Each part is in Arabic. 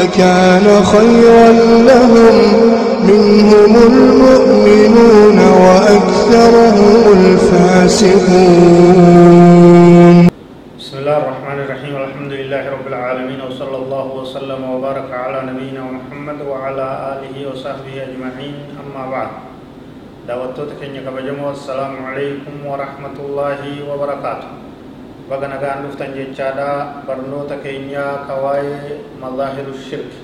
لكان خيرا لهم. منهم المؤمنون وأكثرهم الفاسقون. بسم الله الرحمن الرحيم. الحمد لله رب العالمين وصلى الله وسلم وبارك على نبينا محمد وعلى آله وصحبه أجمعين. أما بعد دعوتك كبجمو السلام عليكم ورحمة الله وبركاته. Baga nagaan dhuftan jechaadha barnoota keenya kawaa'ee mazaahiru shirki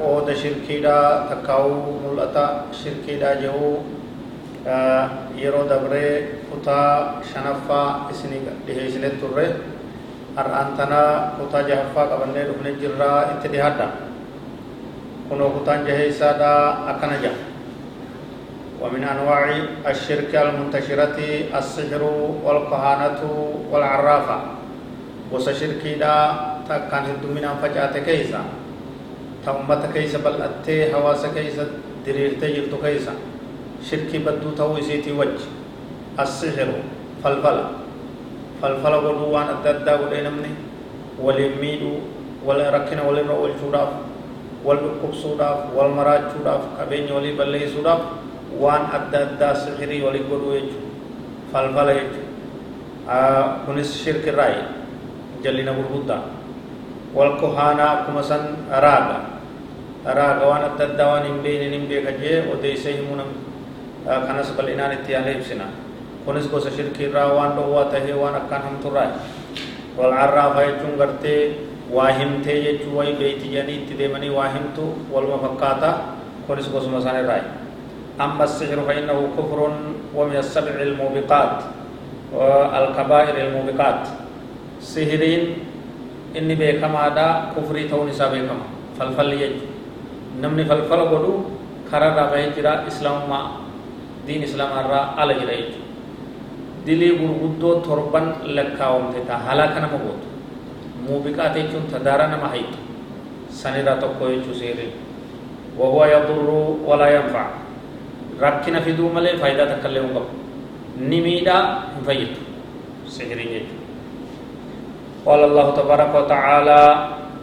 qooda shirkiidha takkaa'uu mul'ata shirkiidha jedhuu yeroo dabree kutaa shanaffaa isinii dhiheessine turre har'aan tanaa kutaa jahaffaa qabannee dhufne jirraa itti dhihaadha kunoo kutaan jaheessaadha akkana jaha ومن أنواع الشرك المنتشرة السحر والكهانة والعرافة. وسشركي دا تكان هدو من أنفجات كيسا. تأمت كيسا بل أتي حواس كيسا دريرت جرت كيسا. شركي بدو تو سيتي وجه. السحر فلفل. فلفل ودوان الددا ودينمني ولميدو ولا ركنا ولا رؤول شوراف. والبقب سوداف والمراج شوراف كبين ولي بلي سوداف walii godhuu jechuudha falfala jechuudha kunis shirkirraayi jallina gurguddaa wal kohaanaa akkuma san raaga raaga waan adda addaa waan hin beekne hin beeka jee odeessee himuu nam kanas bal'inaan itti yaala ibsina kunis gosa shirkiirraa waan dhowwaa tahee waan akkaan hamturraayi wal carraafa jechuun gartee waa himtee jechuu wayi beeyti jedhanii itti deemanii waa himtu waluma fakkaata kunis gosuma isaanirraayi أما السحر فإنه كفر ومن السبع الموبقات الكبائر الموبقات. سحرين إني بكما دا كفري توني سابقما فالفل يج. نمني فالفل قدو خرر بهجرا إسلام ما دين إسلام الرا على جرا يج. دلي غرغدو تربان لكاوم تتا هلاكنا مبوت موبقات يجون تدارا نما هيت سنرا تقوي يجو سحرين وهو يضر ولا ينفع. Rakkina fiduu malee faayidaa illee hin qabu ni miidhaa hin jechuudha قال الله تبارك وتعالى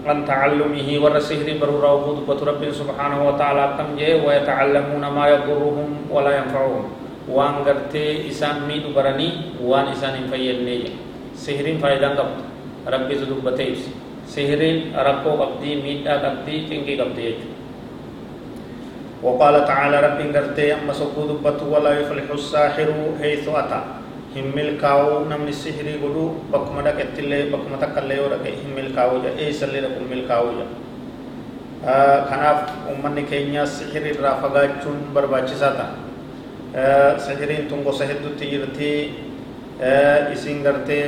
عن تعلمه والسحر برورا وجود رب سبحانه وتعالى كم جه ويتعلمون ما يضرهم ولا ينفعهم وان غرتي إسان ميد برني وان إسان فيدني سحرين فايدة قبض ربي زدوبتيس سحرين ركو قبضي ميدا قبضي تنكي قبضي يجو وقال تعالى رب غرتي أما سكود بط ولا يفلح الساحر حيث أتى هم ملكاو نمن السحر قدو بكما دك اتلي بكما تكالي ورك هم ملكاو جا اي سلي لكم ملكاو جا آه خناف أمني كينيا سحر رافقاچون برباچسا تا آه سحرين تنگو سهدو تيرتي آه اسين غرتي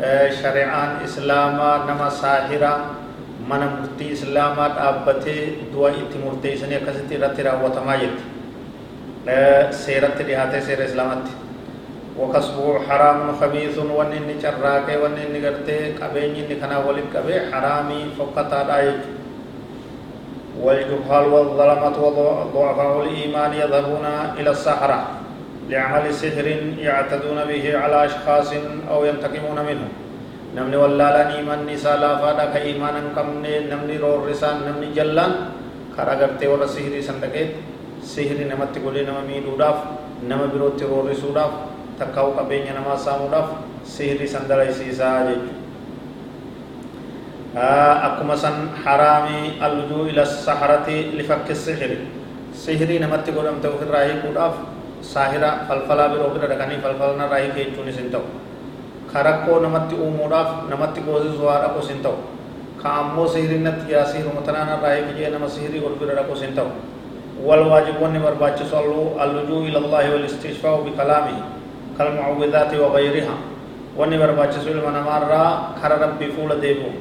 آه شرعان اسلاما نما ساحرا mana murtii islaamaa dhaabbatee du'a itti murteessanii akkasitti irratti raawwatamaa jirti seeratti dhihaatee seera islaamatti وكسبه حرام خبيث ونن شراك ونن غرتي قبين ني كنا ولد قبي حرامي فقط دايج والجهال والظلمة وضعفاء الإيمان يذهبون إلى السحرة لعمل سحر يعتدون به على أشخاص أو ينتقمون منهم namni wallaalaan imanni isaa laafaadha ka imaan hin qabne namni roorrisaan namni jallaan karaa gartee warra sihirii san dhaqeetti sihirii namatti godhee nama miidhuudhaaf nama birootti roorrisuudhaaf takkaa'u qabeenya namaa saamuudhaaf sihirii san dalaysiisaa jechuudha akkuma san haraamii allujuu ila saharati lifakki sihiri sihirii namatti godhamte ofirraa hiikuudhaaf saahira falfalaa biroo bira dhaqanii falfalanarraa hiike jechuunis hin ta'u karakkoo namatti uumuudhaaf namatti goosisuu haa dhaqus hin ta'u ka ammoo sihirinnatti jira sihiruma tanaan irraa eegijee nama sihirii ol bira dhaqus hin ta'u barbaachisu allujuu ila allahi wal istishfaa'u bikalaamihi kalmucawwidaati wa gayriha wanni barbaachisu ilma namaarraa kara rabbii fuula deebi'u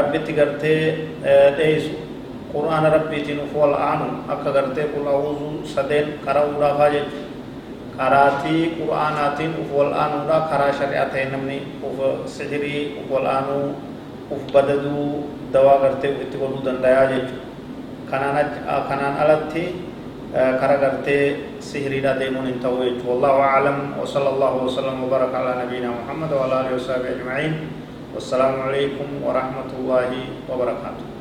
rabbitti gartee dheeysu قرآن ربي تنف والآن أكا غرتي قل أعوذ سدين قرأوا لا فاجج قراتي قرآنات أف والآن لا قرا شريعتين نمني أف سحري أف والآن أف بددو دوا غرتي واتقلوا دندايا جج كانان كانان ألتي كرا غرتي سحري لا ديمون انتويت والله أعلم وصلى الله وسلم وبارك على نبينا محمد وعلى آله وصحبه أجمعين والسلام عليكم ورحمة الله وبركاته